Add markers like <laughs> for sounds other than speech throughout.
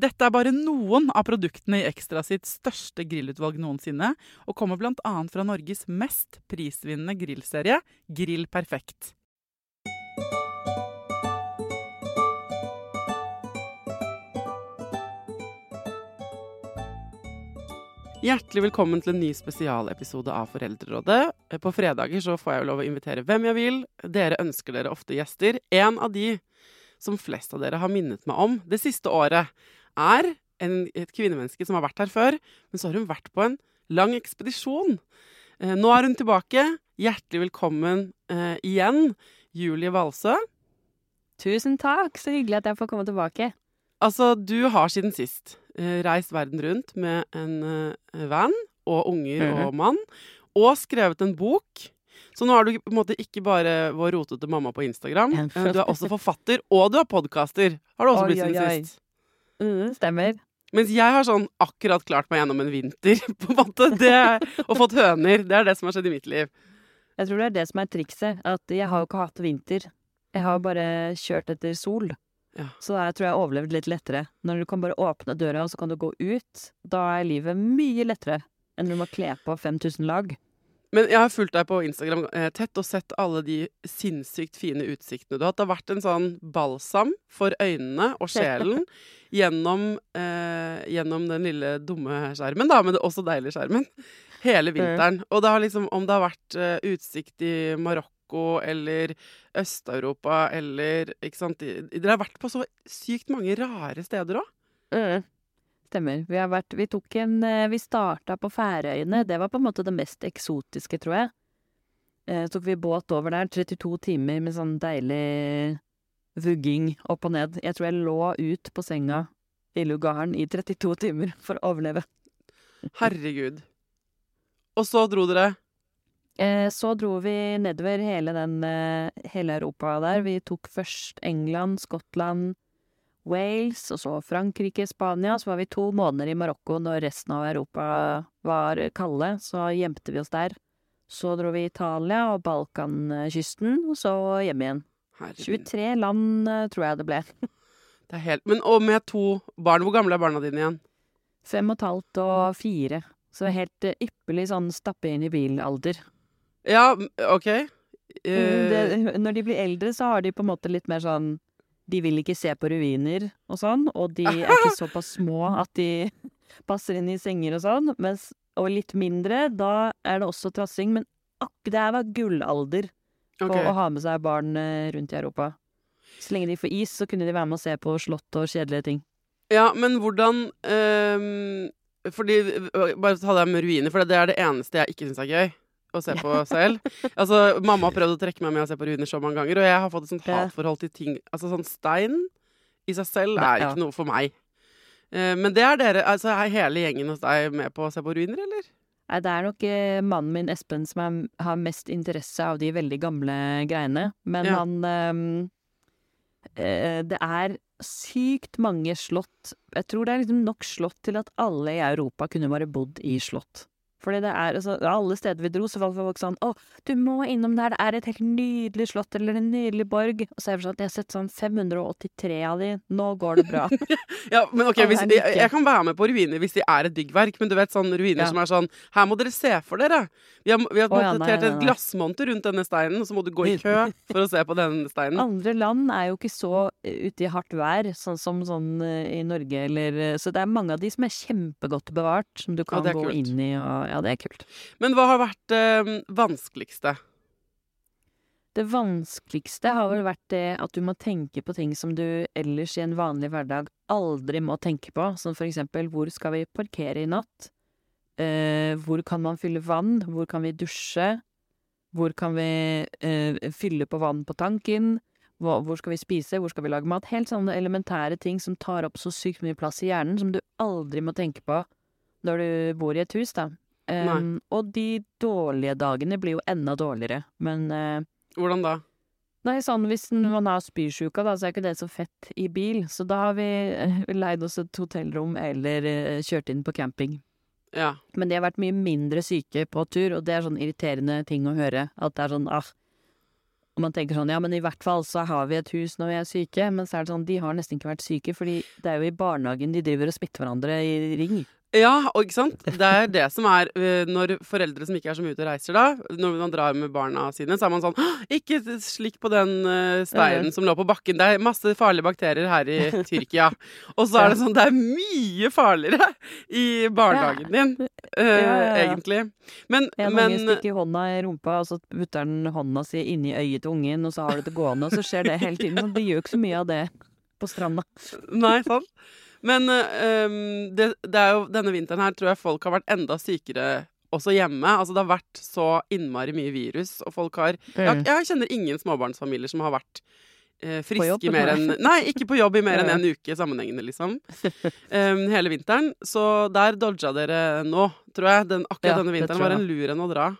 Dette er bare noen av produktene i Ekstra sitt største grillutvalg noensinne, og kommer bl.a. fra Norges mest prisvinnende grillserie, Grill Perfekt. Hjertelig velkommen til en ny spesialepisode av Foreldrerådet. På fredager så får jeg jo lov å invitere hvem jeg vil. Dere ønsker dere ofte gjester. En av de som flest av dere har minnet meg om det siste året, er en, et kvinnemenneske som har vært her før, men så har hun vært på en lang ekspedisjon. Eh, nå er hun tilbake. Hjertelig velkommen eh, igjen, Julie Valsø. Tusen takk, så hyggelig at jeg får komme tilbake. Altså, du har siden sist eh, reist verden rundt med en eh, van og unger Mhm. og mann, og skrevet en bok. Så nå er du på en måte ikke bare vår rotete mamma på Instagram. Eh, Du er også forfatter, og du er podkaster. Har du også Oi, blitt siden oi, oi. sist. Mm, stemmer. Mens jeg har sånn akkurat klart meg gjennom en vinter, <laughs> på en måte. Det, og fått høner. Det er det som har skjedd i mitt liv. Jeg tror det er det som er trikset. At jeg har jo ikke hatt vinter. Jeg har bare kjørt etter sol. Ja. Så jeg tror jeg har overlevd litt lettere. Når du kan bare åpne døra, og så kan du gå ut, da er livet mye lettere enn når du må kle på 5000 lag. Men jeg har fulgt deg på Instagram eh, tett og sett alle de sinnssykt fine utsiktene du har hatt. Det har vært en sånn balsam for øynene og <laughs> sjelen gjennom, eh, gjennom den lille dumme skjermen, da, men det er også deilige skjermen, hele vinteren. Og det har liksom, om det har vært eh, utsikt i Marokko eller Øst-Europa eller ikke sant Dere har vært på så sykt mange rare steder òg. Mm. Stemmer. Vi har vært Vi tok en eh, Vi starta på Færøyene. Det var på en måte det mest eksotiske, tror jeg. Eh, Så tok vi båt over der, 32 timer med sånn deilig vugging opp og ned. Jeg tror jeg lå ut på senga i lugaren i 32 timer for å overleve. Herregud. Og så dro dere Eh, Så dro vi nedover hele den eh, hele Europa der. Vi tok først England, Skottland, Wales, og så Frankrike, Spania. Så var vi to måneder i Marokko når resten av Europa var kalde. Så gjemte vi oss der. Så dro vi Italia og Balkankysten, og så hjem igjen. Herregud. 23 land, eh, tror jeg det ble. <laughs> Det er helt Men og med to barn. Hvor gamle er barna dine igjen? Fem og et halvt og fire. Så helt eh, ypperlig sånn stappe inn i bilalder. Ja, OK. Eh, det, når de blir eldre, så har de på en måte litt mer sånn De vil ikke se på ruiner og sånn, og de er ikke såpass små at de <laughs> passer inn i senger og sånn. Mens, og litt mindre, da er det også trassing. Men ak, det her var gullalder på okay. å ha med seg barn eh, rundt i Europa. Så lenge de får is, så kunne de være med og se på slott og kjedelige ting. Ja, men hvordan ehm, Fordi Bare ta det med ruiner, for det er det eneste jeg ikke syns er gøy. Å se på selv. Altså, Mamma har prøvd å trekke meg med å se på ruiner så mange ganger, og jeg har fått et sånt hatforhold til ting Altså sånn stein i seg selv er ikke noe for meg. Eh, men det er dere Altså, er hele gjengen hos deg med på å se på ruiner, eller? Nei, det er nok eh, mannen min Espen som er, har mest interesse av de veldig gamle greiene. Men Ja. han eh, Det er sykt mange slott. Jeg tror det er liksom nok slott til at alle i Europa kunne bare bodd i slott. Fordi det er altså Alle steder vi dro, så var folk sånn Å, du må innom der, det er et helt nydelig slott eller en nydelig borg. Og så er det sånn at jeg har sett sånn 583 av de. Nå går det bra. <laughs> Ja, men ok, er jeg, kan være med på ruiner hvis de er et byggverk, men du vet sånn ruiner Ja. som er sånn Her må dere se for dere! Vi har, vi har oh, ja, nei, et glassmonter rundt denne steinen, og så må du gå i kø for å se på denne steinen. <laughs> Andre land er jo ikke så eh, ute i hardt vær, sånn som sånn eh, i Norge eller eh, Så det er mange av de som er kjempegodt bevart, som du kan er gå kult. inn i og Ja, det er kult. Men hva har vært eh, vanskeligste? Det vanskeligste har vel vært det at du må tenke på ting som du ellers i en vanlig hverdag aldri må tenke på, som for eksempel hvor skal vi parkere i natt? Eh, hvor kan man fylle vann? Hvor kan vi dusje? Hvor kan vi eh, fylle på vann på tanken? Hvor, hvor skal vi spise? Hvor skal vi lage mat? Helt sånne elementære ting som tar opp så sykt mye plass i hjernen, som du aldri må tenke på når du bor i et hus, da. Um, og de dårlige dagene blir jo enda dårligere, men uh, Hvordan da? Nei, sånn hvis man har spysjuka, da, så er ikke det så fett i bil. Så da har vi eh, <laughs> leid oss et hotellrom eller uh, kjørt inn på camping. Ja. Men de har vært mye mindre syke på tur, og det er sånn irriterende ting å høre. At det er sånn ah. Og man tenker sånn ja, men i hvert fall så har vi et hus når vi er syke. Men så er det sånn, de har nesten ikke vært syke, fordi det er jo i barnehagen de driver og smitter hverandre i ring. Ja, og ikke sant? Det er det som er øh, når foreldre som ikke er så mye ute og reiser, da, når man drar med barna sine, så er man sånn Ikke slikk på den øh, steinen som lå på bakken. Det er masse farlige bakterier her i <laughs> Tyrkia. Og så er det sånn Det er mye farligere i barnehagen din, øh, Ja, ja, ja. egentlig. Men, En men unge stikker hånda i rumpa, og så putter den hånda si inni øyet til ungen, og så har du det gående, og så skjer det hele tiden. men det gjør jo ikke så mye av det på stranda. Nei, sant? Men um, det, det jo denne vinteren her tror jeg folk har vært enda sykere også hjemme. Altså det har vært så innmari mye virus, og folk har jeg, jeg kjenner ingen småbarnsfamilier som har vært eh, friske jobb, i mer enn nei. Ikke på jobb i mer enn en uke sammenhengende, liksom. Um, hele vinteren. Så der dodga dere nå, tror jeg. Den, akkurat Ja, denne vinteren var en lur en å dra.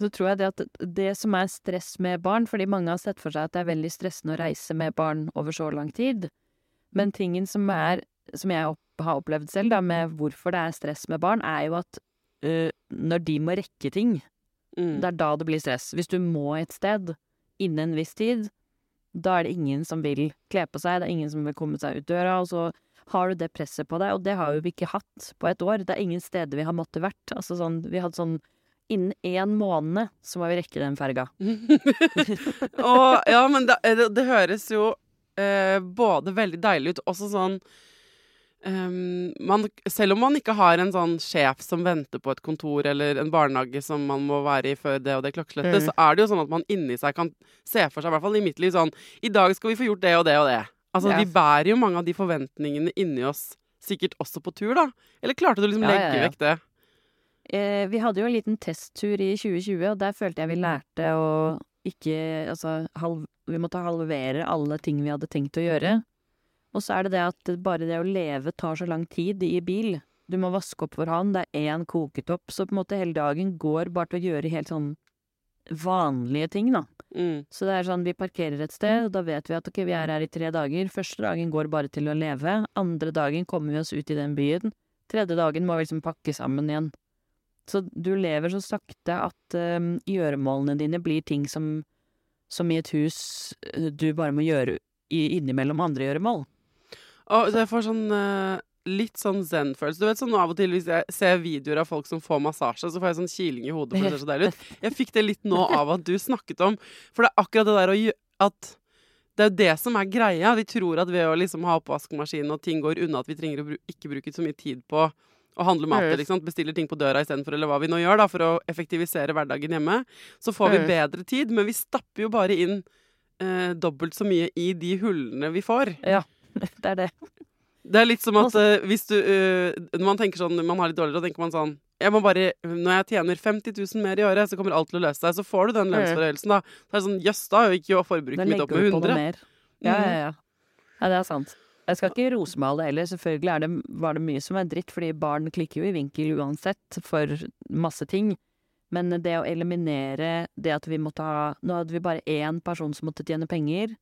Så tror jeg det at det som er stress med barn, fordi mange har sett for seg at det er veldig stressende å reise med barn over så lang tid, men tingen som er, som jeg opp, har opplevd selv da, med hvorfor det er stress med barn, er jo at uh, når de må rekke ting, Mm. det er da det blir stress. Hvis du må et sted innen en viss tid, da er det ingen som vil kle på seg, det er ingen som vil komme seg ut døra, og så har du det presset på deg, og det har jo vi ikke hatt på et år. Det er ingen steder vi har måttet vært. Altså sånn, vi hadde sånn Innen én måned så må vi rekke den ferga. <laughs> Og ja, men det, det, det høres jo eh, både veldig deilig ut, også sånn ehm, man, Selv om man ikke har en sånn sjef som venter på et kontor, eller en barnehage som man må være i før det og det klokkeslettet, Mm. så er det jo sånn at man inni seg kan se for seg, i hvert fall i mitt liv, sånn I dag skal vi få gjort det og det og det. Altså, Ja. vi bærer jo mange av de forventningene inni oss, sikkert også på tur, da. Eller klarte du liksom å ja, legge ja. vekk det? Eh, vi hadde jo en liten testtur i 2020, og der følte jeg vi lærte å ikke Altså, halv, vi måtte halvere alle ting vi hadde tenkt å gjøre. Og så er det det at bare det å leve tar så lang tid i bil. Du må vaske opp for han, det er én koketopp, så på en måte hele dagen går bare til å gjøre helt sånn vanlige ting, da. Mm. Så det er sånn, vi parkerer et sted, og da vet vi at ok, vi er her i tre dager. Første dagen går bare til å leve. Andre dagen kommer vi oss ut i den byen. Tredje dagen må vi liksom pakke sammen igjen. Så du lever så sakte at um, gjøremålene dine blir ting som, som i et hus eh, du bare må gjøre innimellom andre gjøremål. Og jeg får sånn eh, litt sånn zen-følelse. Du vet sånn av og til hvis jeg ser videoer av folk som får massasje, så får jeg sånn kiling i hodet, for det ser så deilig ut. Jeg fikk det litt nå av at du snakket om For det er akkurat det der å gjøre at det er jo det som er greia. Vi tror at ved å liksom ha oppvaskmaskin og ting går unna, at vi trenger å bru ikke bruke så mye tid på å handle mat sant? bestiller ting på døra istedenfor, eller hva vi nå gjør, da, for å effektivisere hverdagen hjemme. Så får vi bedre tid, men vi stapper jo bare inn eh, dobbelt så mye i de hullene vi får. Ja, det er det. Det er litt som at uh, hvis du uh, Når man tenker sånn Man har litt dårligere, da tenker man sånn jeg må bare, Når jeg tjener 50 000 mer i året, så kommer alt til å løse seg. Så får du den lønnsforhøyelsen, da. Så er det sånn Jøss, da gikk jo forbruket mitt opp med 100. mer. Ja, ja, ja. Ja, det er sant. Jeg skal ikke rosemale heller. Selvfølgelig er det, var det mye som er dritt, fordi barn klikker jo i vinkel uansett for masse ting. Men det å eliminere det at vi måtte ha Nå hadde vi bare én person som måtte tjene penger.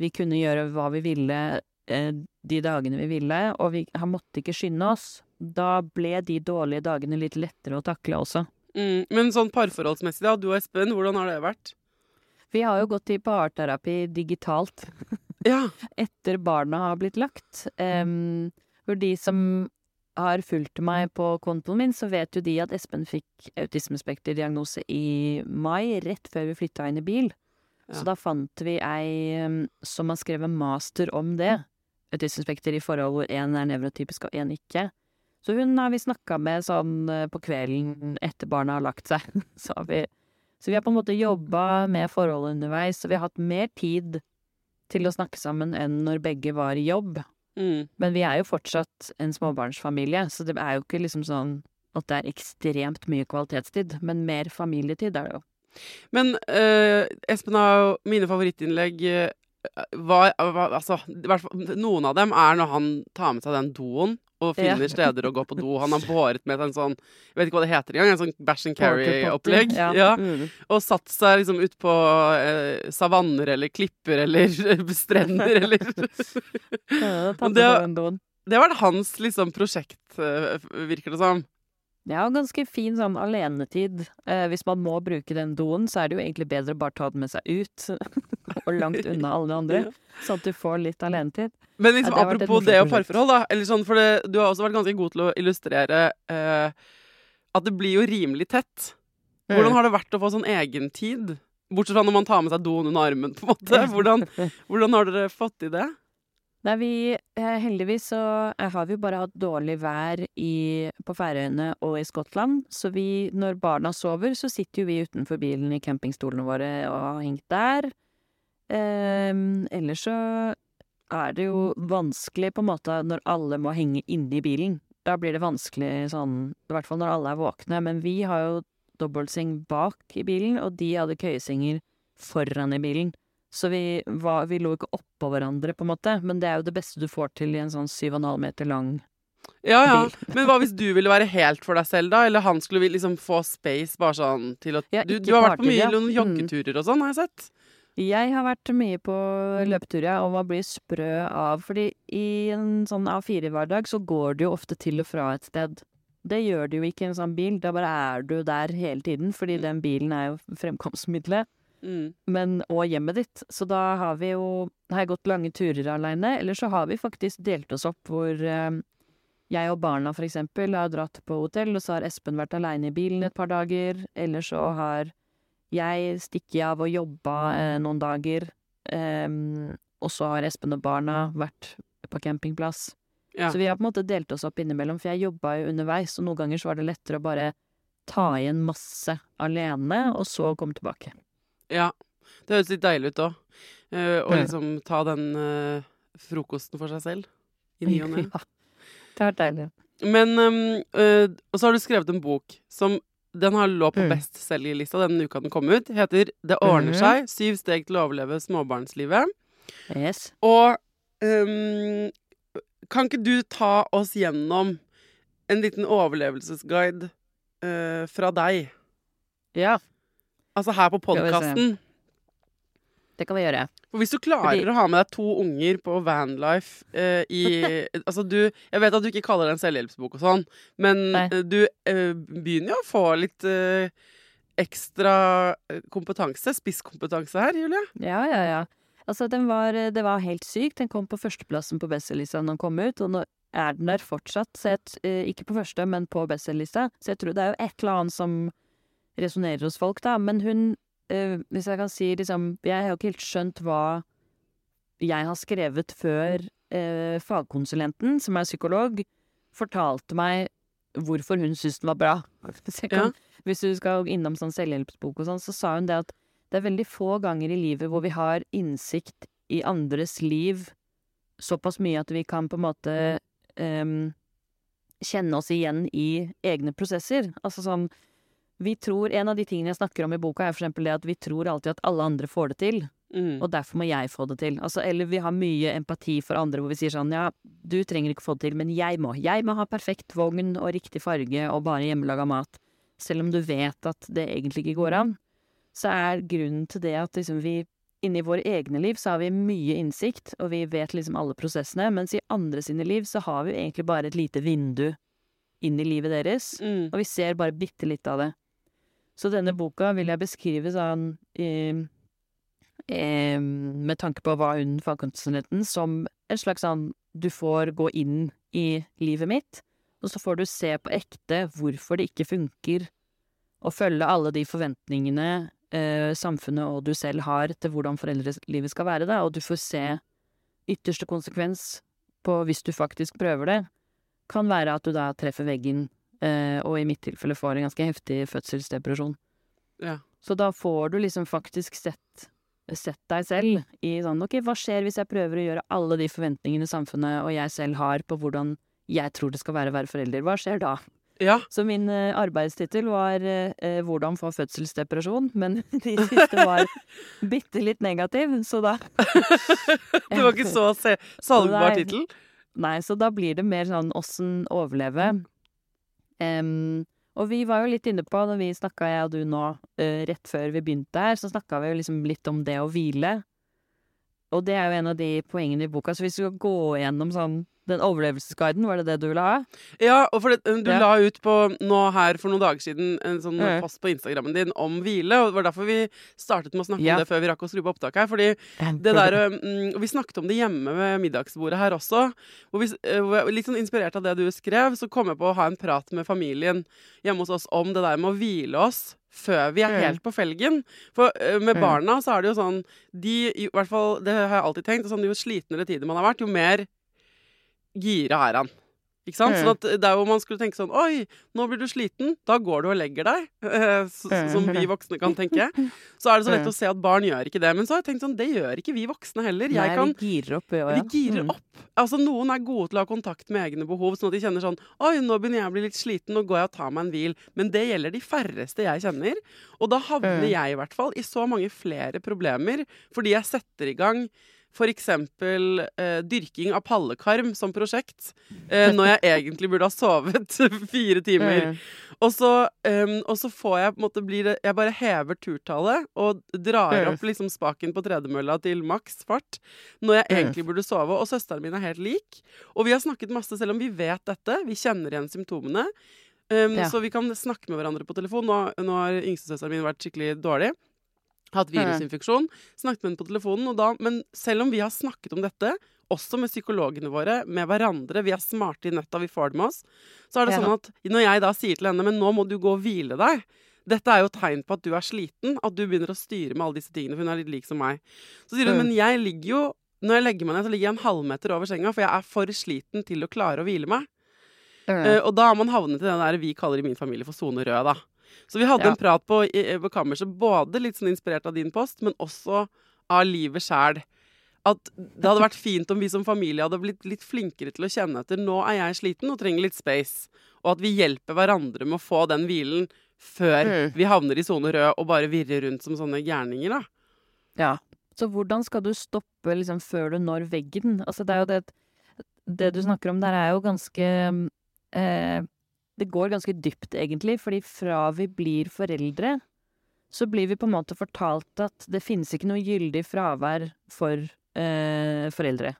Vi kunne gjøre hva vi ville eh, de dagene vi ville, og vi han måtte ikke skynde oss. Da ble de dårlige dagene litt lettere å takle også. Mm. Men sånn parforholdsmessig, da, du og Espen, hvordan har det vært? Vi har jo gått i parterapi digitalt <laughs> Ja. etter barna har blitt lagt. Um, for de som har fulgt meg på kontoen min, så vet jo de at Espen fikk autismespekterdiagnose i mai, rett før vi flytta inn i bil. Ja. Så da fant vi ei som har skrevet master om det. Autismespekter i forhold hvor én er nevrotypisk og én ikke. Så hun har vi snakka med sånn eh, på kvelden etter barna har lagt seg. <laughs> Så, har vi, så vi har på en måte jobba med forholdet underveis, og vi har hatt mer tid til å snakke sammen enn når begge var i jobb. Mm. Men vi er jo fortsatt en småbarnsfamilie, så det er jo ikke liksom sånn at det er ekstremt mye kvalitetstid, men mer familietid er det jo. Men uh, Espen har jo mine favorittinnlegg var, var, Altså, noen av dem er når han tar med seg den doen og Ja. finner steder å gå på do. Han har båret med en sånn Jeg vet ikke hva det heter engang. En sånn bæsj and carry-opplegg. Ja. Ja. Mm. Og satt seg liksom ut på eh, savanner eller klipper eller <laughs> strender eller <laughs> Ja, det-. Det har vært hans liksom prosjekt, eh, virker det som. Det jo ganske fin sånn alenetid. Eh, hvis man må bruke den doen, så er det jo egentlig bedre å bare ta den med seg ut, <laughs> og langt unna alle de andre, <laughs> sånn at du får litt alenetid. Men liksom, Ja, det apropos det og parforhold, da. Eller sånn, for det, du har også vært ganske god til å illustrere eh, at det blir jo rimelig tett. Hvordan har det vært å få sånn egentid? Bortsett fra når man tar med seg doen under armen, på en måte. <laughs> Hvordan, hvordan har dere fått til det? Nei, vi eh, Heldigvis så eh, har vi jo bare hatt dårlig vær i, på Færøyene og i Skottland. Så vi, når barna sover, så sitter jo vi utenfor bilen i campingstolene våre og har hengt der. Um, ellers så er det jo vanskelig på en måte når alle må henge inne i bilen. Da blir det vanskelig sånn, i hvert fall når alle er våkne. Men vi har jo dobbeltseng bak i bilen, og de hadde køyesenger foran i bilen. Så vi, var, vi lå ikke oppå hverandre, på en måte, men det er jo det beste du får til i en sånn syv og en halv meter lang Ja, ja. <laughs> Men hva hvis du ville være helt for deg selv, da? Eller han skulle liksom få space bare sånn til å Ja, du, du har vært på mye noen Mm. joggeturer og sånn, har jeg sett. Jeg har vært mye på løpetur, ja, og man blir sprø av Fordi i en sånn A4-hverdag så går du jo ofte til og fra et sted. Det gjør du jo ikke i en sånn bil, da bare er du der hele tiden, fordi den bilen er jo fremkomstmiddelet. Mm. Men, og hjemmet ditt. Så da har vi jo Har jeg gått lange turer aleine, eller så har vi faktisk delt oss opp hvor eh, jeg og barna for eksempel har dratt på hotell, og så har Espen vært aleine i bilen et par dager. Eller så har jeg stikket av og jobba eh, noen dager. Eh, og så har Espen og barna vært på campingplass. Ja. Så vi har på en måte delt oss opp innimellom, for jeg jobba jo underveis, og noen ganger så var det lettere å bare ta igjen masse alene, og så komme tilbake. Ja. Det høres litt deilig ut òg. å liksom ta den uh, frokosten for seg selv. I ny og ne. <laughs> Ja, det har vært deilig. Men um, uh, Og så har du skrevet en bok som den har lå på Mm. bestselgerlista den uka den kom ut. Heter 'Det ordner Mhm. seg. Syv steg til å overleve småbarnslivet'. Yes. Og um, kan ikke du ta oss gjennom en liten overlevelsesguide uh, fra deg? Ja, Altså her på podkasten. det kan vi gjøre. For hvis du klarer Fordi- å ha med deg to unger på vanlife eh, i <laughs> Altså du Jeg vet at du ikke kaller det en selvhjelpsbok og sånn, men Nei. eh, du eh, begynner jo å få litt eh, ekstra eh, kompetanse, spisskompetanse her, Julie. Ja, ja, ja. Altså, den var, det var helt sykt. Den kom på førsteplassen på bestselgerlista da den kom ut, og nå er den der fortsatt. sett, jeg, eh, ikke på første, men på bestselgerlista. Så jeg tror det er jo et eller annet som resonnerer hos folk, da. Men hun, eh, hvis jeg kan si liksom Jeg har ikke helt skjønt hva jeg har skrevet før eh, fagkonsulenten, som er psykolog, fortalte meg hvorfor hun syntes den var bra. <laughs> Hvis, kan, hvis du skal innom sånn selvhjelpsbok og sånn, så sa hun det at det er veldig få ganger i livet hvor vi har innsikt i andres liv såpass mye at vi kan på en måte um, kjenne oss igjen i egne prosesser. Altså sånn Vi tror En av de tingene jeg snakker om i boka, er for eksempel det at vi tror alltid at alle andre får det til. Mm. og derfor må jeg få det til. Altså, eller vi har mye empati for andre hvor vi sier sånn ja, du trenger ikke få det til, men jeg må. Jeg må ha perfekt vogn og riktig farge og bare hjemmelaga mat. Selv om du vet at det egentlig ikke går an. Så er grunnen til det at liksom vi inni våre egne liv så har vi mye innsikt, og vi vet liksom alle prosessene, mens i andre sine liv så har vi egentlig bare et lite vindu inn i livet deres, Mm. og vi ser bare bitte litt av det. Så denne boka vil jeg beskrive sånn eh, eh, med tanke på hva hun fagkonsulenten, som en slags sånn Du får gå inn i livet mitt, og så får du se på ekte hvorfor det ikke funker å følge alle de forventningene eh, samfunnet og du selv har til hvordan foreldrelivet skal være, da, og du får se ytterste konsekvens på hvis du faktisk prøver det, kan være at du da treffer veggen, og i mitt tilfelle får en ganske heftig fødselsdepresjon. Ja. Så da får du liksom faktisk sett, sett deg selv i sånn Ok, hva skjer hvis jeg prøver å gjøre alle de forventningene samfunnet og jeg selv har på hvordan jeg tror det skal være å være forelder? Hva skjer da? ja. Så min uh, arbeidstittel var eh, eh, 'Hvordan få fødselsdepresjon', men <laughs> de siste var <laughs> bitte litt negativ, så da <laughs> Det var ikke så salgbar tittel. Nei, så da blir det mer sånn åssen overleve. Em, og vi var jo litt inne på, når vi snakka, jeg og du nå, uh, rett før vi begynte her, så snakka vi jo liksom litt om det å hvile. Og det er jo en av de poengene i boka, så hvis du skal gå gjennom sånn den overlevelsesguiden, var det det du ville ha? Ja, og det, du Ja. la ut på nå her for noen dager siden en sånn Ja. post på Instagrammen din om hvile, og det var derfor vi startet med å snakke Ja. om det før vi rakk å skru på opptaket her. Fordi det der, mm, og Vi snakket om det hjemme ved middagsbordet her også. Hvor vi, eh, litt sånn inspirert av det du skrev, så kom jeg på å ha en prat med familien hjemme hos oss om det der med å hvile oss før vi er helt på felgen. For med barna så er det jo sånn de, i hvert fall, Det har jeg alltid tenkt. Sånn, jo slitnere tider man har vært, jo mer gira er han. Ikke sant? Mm. Sånn at der hvor man skulle tenke sånn Oi, nå blir du sliten. Da går du og legger deg. <laughs> Mm. Som vi voksne kan tenke. Så er det så lett Mm. å se at barn gjør ikke det. Men så har jeg tenkt sånn, det gjør ikke vi voksne heller. Jeg Nei, kan vi girer opp, ja. vi girer Mm. opp. Altså, Noen er gode til å ha kontakt med egne behov, sånn at de kjenner sånn Oi, nå begynner jeg å bli litt sliten, nå går jeg og tar meg en hvil. Men det gjelder de færreste jeg kjenner. Og da havner Mm. jeg i hvert fall i så mange flere problemer fordi jeg setter i gang F.eks. Eh, dyrking av pallekarm som prosjekt, eh, når jeg egentlig burde ha sovet <laughs> fire timer. Mm. Og så, um, og så får jeg på en måte blir det Jeg bare hever turtallet og drar opp liksom spaken på tredemølla til maks fart når jeg egentlig burde sove. Og søsteren min er helt lik. Og vi har snakket masse, selv om vi vet dette. Vi kjenner igjen symptomene. Um, Ja. Så vi kan snakke med hverandre på telefon. Nå, nå har yngstesøsteren min vært skikkelig dårlig. Hatt Mm. virusinfeksjon. Snakket med henne på telefonen. Da, men selv om vi har snakket om dette, også med psykologene våre, med hverandre, vi er smarte i netta, vi får det med oss, så er det sånn at når jeg da sier til henne Men nå må du gå og hvile deg. Dette er jo tegn på at du er sliten, at du begynner å styre med alle disse tingene, for hun er litt lik som meg. Så sier hun, Mm. men jeg ligger jo Når jeg legger meg ned, så ligger jeg en halvmeter over senga, for jeg er for sliten til å klare å hvile meg. Mm. Uh, og da har man havnet i den der vi kaller i min familie for sone rød, da. Så vi hadde Ja. en prat på, i- på kammerset, både litt sånn inspirert av din post, men også av livet sjæl. At det hadde vært fint om vi som familie hadde blitt litt flinkere til å kjenne etter nå er jeg sliten og trenger litt space. Og at vi hjelper hverandre med å få den hvilen før Mm. vi havner i sone rød og bare virrer rundt som sånne gærninger, da. Ja. Så hvordan skal du stoppe liksom før du når veggen? Altså det er jo det Det du snakker om der er jo ganske eh, Det går ganske dypt, egentlig, fordi fra vi blir foreldre, så blir vi på en måte fortalt at det finnes ikke noe gyldig fravær for eh, foreldre.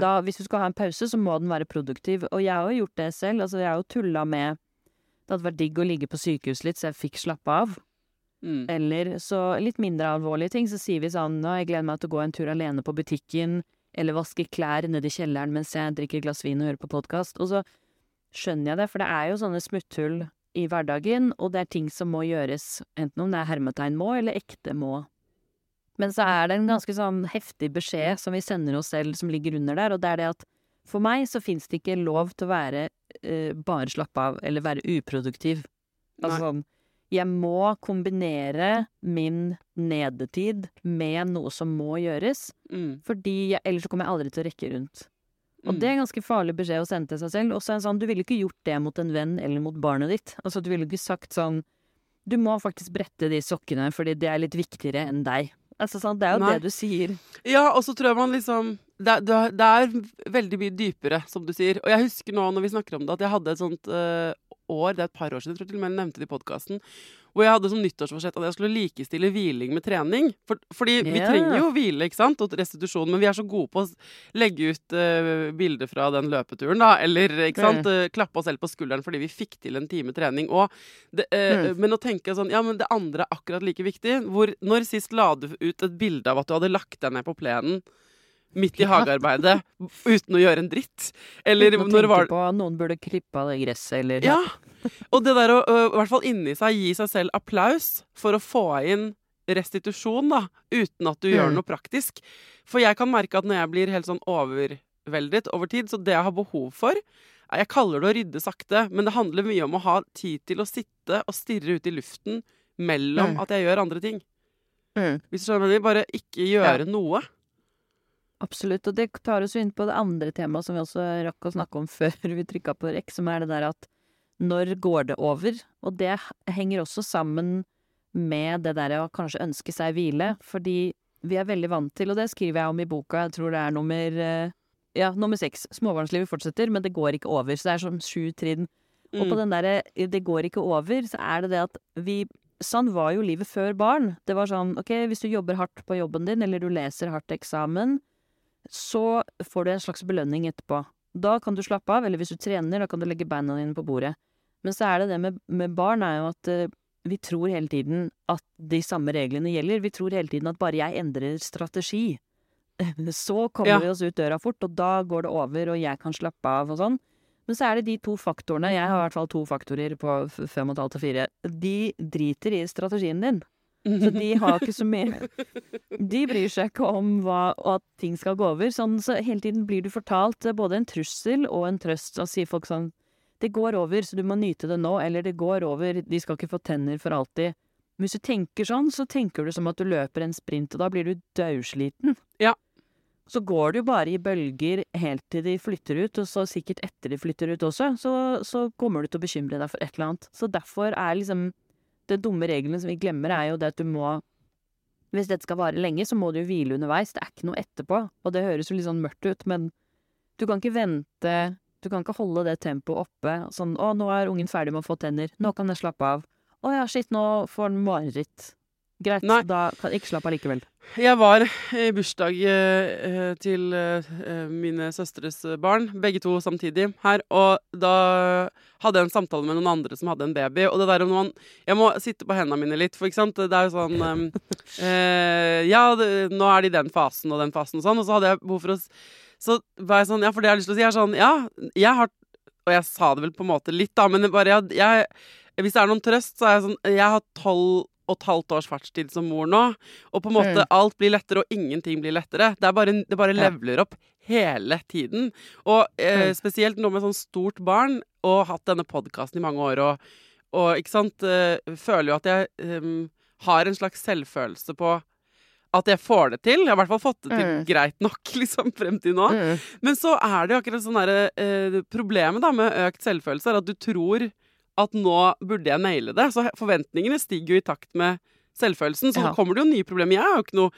Da, hvis du skal ha en pause, så må den være produktiv. Og jeg har jo gjort det selv. Altså, jeg har jo tulla med Det hadde vært digg å ligge på sykehus litt, så jeg fikk slappe av. Mm. Eller så litt mindre alvorlige ting, så sier vi sånn Nå, jeg gleder meg til å gå en tur alene på butikken, eller vaske klær nede i kjelleren mens jeg drikker et glass vin og hører på podkast. Og så skjønner jeg det, for det er jo sånne smutthull i hverdagen, og det er ting som må gjøres, enten om det er hermetegn må, eller ekte må. Men så er det en ganske sånn heftig beskjed som vi sender oss selv, som ligger under der, og det er det at for meg så fins det ikke lov til å være eh, bare slappe av, eller være uproduktiv. Altså sånn Jeg må kombinere min nedetid med noe som må gjøres, Mm. fordi jeg, ellers så kommer jeg aldri til å rekke rundt. Og Mm. det er en ganske farlig beskjed å sende til seg selv. Og så er det sånn, du ville ikke gjort det mot en venn eller mot barnet ditt. Altså, du ville ikke sagt sånn Du må faktisk brette de sokkene, fordi det er litt viktigere enn deg. Altså, sånn, det er jo Nei. det du sier. Ja, og så tror jeg man liksom det, det, det er veldig mye dypere, som du sier. Og jeg husker nå når vi snakker om det, at jeg hadde et sånt uh, år, det er et par år siden, jeg tror til og med jeg nevnte det i podkasten, hvor jeg hadde som nyttårsforsett at jeg skulle likestille hviling med trening. For, fordi vi trenger jo hvile, ikke sant, og restitusjon, men vi er så gode på å legge ut uh, bilder fra den løpeturen, da, eller ikke sant, eh, klappe oss selv på skulderen fordi vi fikk til en time trening. Og det, eh, Men å tenke sånn, ja, men det andre er akkurat like viktig. Hvor, når sist la du ut et bilde av at du hadde lagt deg ned på plenen midt i Ja. hagearbeidet <laughs> uten å gjøre en dritt? Eller når var på noen burde klippe av det gresset, eller Ja. Og det der å i hvert fall inni seg gi seg selv applaus for å få inn restitusjon, da, uten at du gjør Mm. noe praktisk. For jeg kan merke at når jeg blir helt sånn overveldet over tid, så det jeg har behov for er- Jeg kaller det å rydde sakte, men det handler mye om å ha tid til å sitte og stirre ut i luften mellom Mm. at jeg gjør andre ting. Mm. Hvis du skjønner hva jeg? Bare ikke gjøre noe. Absolutt. Og det tar oss inn på det andre temaet som vi også rakk å snakke om <laughs> før vi trykka på rekk, som er det der at når går det over? Og det henger også sammen med det der å kanskje ønske seg hvile, fordi vi er veldig vant til, og det skriver jeg om i boka, jeg tror det er nummer eh, ja, nummer seks. Småbarnslivet fortsetter, men det går ikke over. Så det er som sju trinn. Og på Mm. den derre 'det går ikke over', så er det det at vi Sånn var jo livet før barn. Det var sånn OK, hvis du jobber hardt på jobben din, eller du leser hardt eksamen, så får du en slags belønning etterpå. Da kan du slappe av, eller hvis du trener, da kan du legge beina dine på bordet. Men så er det det med, med barn, er jo at uh, vi tror hele tiden at de samme reglene gjelder. Vi tror hele tiden at bare jeg endrer strategi, <laughs> så kommer Ja. vi oss ut døra fort, og da går det over, og jeg kan slappe av og sånn. Men så er det de to faktorene, jeg har i hvert fall to faktorer på fem og et halvt og fire, de driter i strategien din. Så de har ikke så mye <laughs> De bryr seg ikke om hva, at ting skal gå over. Sånn, så hele tiden blir du fortalt eh, både en trussel og en trøst. Og sier folk sånn Det går over, så du må nyte det nå. Eller det går over, de skal ikke få tenner for alltid. Men hvis du tenker sånn, så tenker du som at du løper en sprint, og da blir du daudsliten. Ja. Så går det jo bare i bølger helt til de flytter ut, og så sikkert etter de flytter ut også, så, så kommer du til å bekymre deg for et eller annet. Så derfor er liksom Den dumme regelen som vi glemmer, er jo det at du må Hvis dette skal vare lenge, så må du jo hvile underveis. Det er ikke noe etterpå. Og det høres jo litt sånn mørkt ut, men du kan ikke vente Du kan ikke holde det tempoet oppe. Sånn 'Å, nå er ungen ferdig med å få tenner. Nå kan jeg slappe av.' 'Å ja, shit, nå får den mareritt.' Greit, Nei. da kan ikke slappe av likevel. Jeg var i bursdag eh, til eh, mine søstres barn, begge to samtidig, her. Og da hadde jeg en samtale med noen andre som hadde en baby. Og det der om man Jeg må sitte på hendene mine litt, for ikke sant. Det er jo sånn <laughs> eh, eh, Ja, det, nå er de i den fasen og den fasen og sånn. Og så hadde jeg behov for å Så var jeg sånn Ja, for det jeg har lyst til å si, er sånn Ja, jeg har Og jeg sa det vel på en måte litt, da, men bare jeg, jeg Hvis det er noen trøst, så er jeg sånn Jeg har tolv og et halvt års fartstid som mor nå. Og på en måte Mm. alt blir lettere, og ingenting blir lettere. Det, er bare, det bare Ja. leveler opp hele tiden. Og eh, Mm. spesielt nå med sånn stort barn, og hatt denne podkasten i mange år, og, og ikke sant eh, Føler jo at jeg eh, har en slags selvfølelse på at jeg får det til. Jeg har i hvert fall fått det til Mm. greit nok <laughs> liksom frem til nå. Men så er det jo akkurat sånn derre eh, Problemet da med økt selvfølelse er at du tror at nå burde jeg naile det. Så forventningene stiger jo i takt med selvfølelsen. Så Ja. kommer det jo nye problemer. Jeg har jo ikke noe,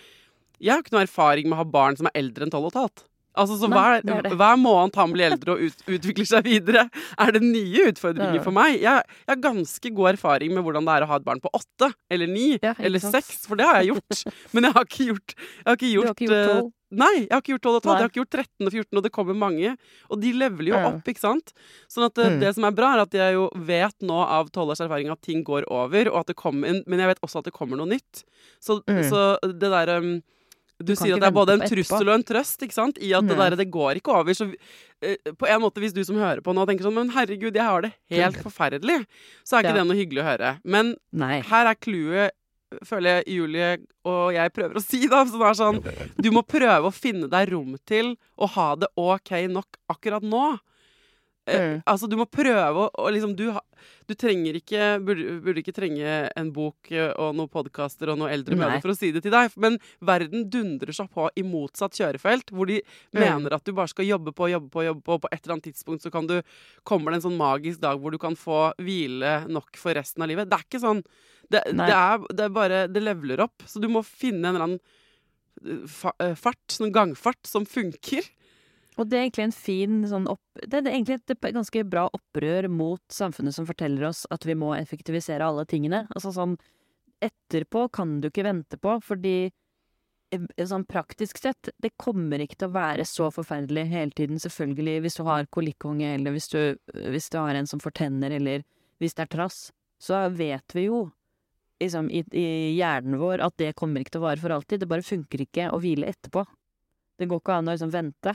jeg har ikke noe erfaring med å ha barn som er eldre enn tolv og et halvt. Altså, så Nei, hver, det er det. hver måned han blir eldre og ut, utvikler seg videre, er det nye utfordringer Ja. for meg. Jeg, jeg har ganske god erfaring med hvordan det er å ha et barn på åtte eller ni Ja, eller seks, for det har jeg gjort. <laughs> Men jeg har ikke gjort, jeg har ikke gjort, har ikke gjort eh? Nei, jeg har ikke gjort 12 og 12. Nei. Jeg har ikke gjort 13 og 14, og det kommer mange. Og de leveler jo Ja. opp, ikke sant? Sånn at eh, Mm. det som er bra, er at jeg jo vet nå av 12 års erfaring at ting går over, og at det kommer Men jeg vet også at det kommer noe nytt. Så, Mm. så det derre um, du sier at det er både en trussel og en trøst, ikke sant? I at det Mm. der, det går ikke over. Så uh, på en måte, hvis du som hører på nå tenker sånn Men herregud, jeg har det helt forferdelig, så er ikke Ja. det noe hyggelig å høre. Men Nei. her er clouet, føler jeg Julie og jeg prøver å si, da. Som er sånn Du må prøve å finne deg rom til å ha det OK nok akkurat nå. Eh, Mm. altså, du må prøve å liksom du, du trenger ikke burde, burde ikke trenge en bok eh, og noen podkaster og noen eldre medier for å si det til deg. Men verden dundrer seg på i motsatt kjørefelt, hvor de Mm. mener at du bare skal jobbe på, jobbe på, jobbe på, og på et eller annet tidspunkt så kan du kommer det en sånn magisk dag hvor du kan få hvile nok for resten av livet. Det er ikke sånn. Det, det, er, det er bare Det leveler opp. Så du må finne en eller annen eh, fart, sånn gangfart, som funker. Og det er egentlig en fin sånn opp... Det er egentlig et ganske bra opprør mot samfunnet som forteller oss at vi må effektivisere alle tingene. Altså sånn Etterpå kan du ikke vente på, fordi eh, sånn praktisk sett, det kommer ikke til å være så forferdelig hele tiden. Selvfølgelig hvis du har kolikkonge, eller hvis du, hvis du har en som får tenner, eller hvis det er trass, så vet vi jo liksom i, i hjernen vår at det kommer ikke til å vare for alltid. Det bare funker ikke å hvile etterpå. Det går ikke an å liksom vente.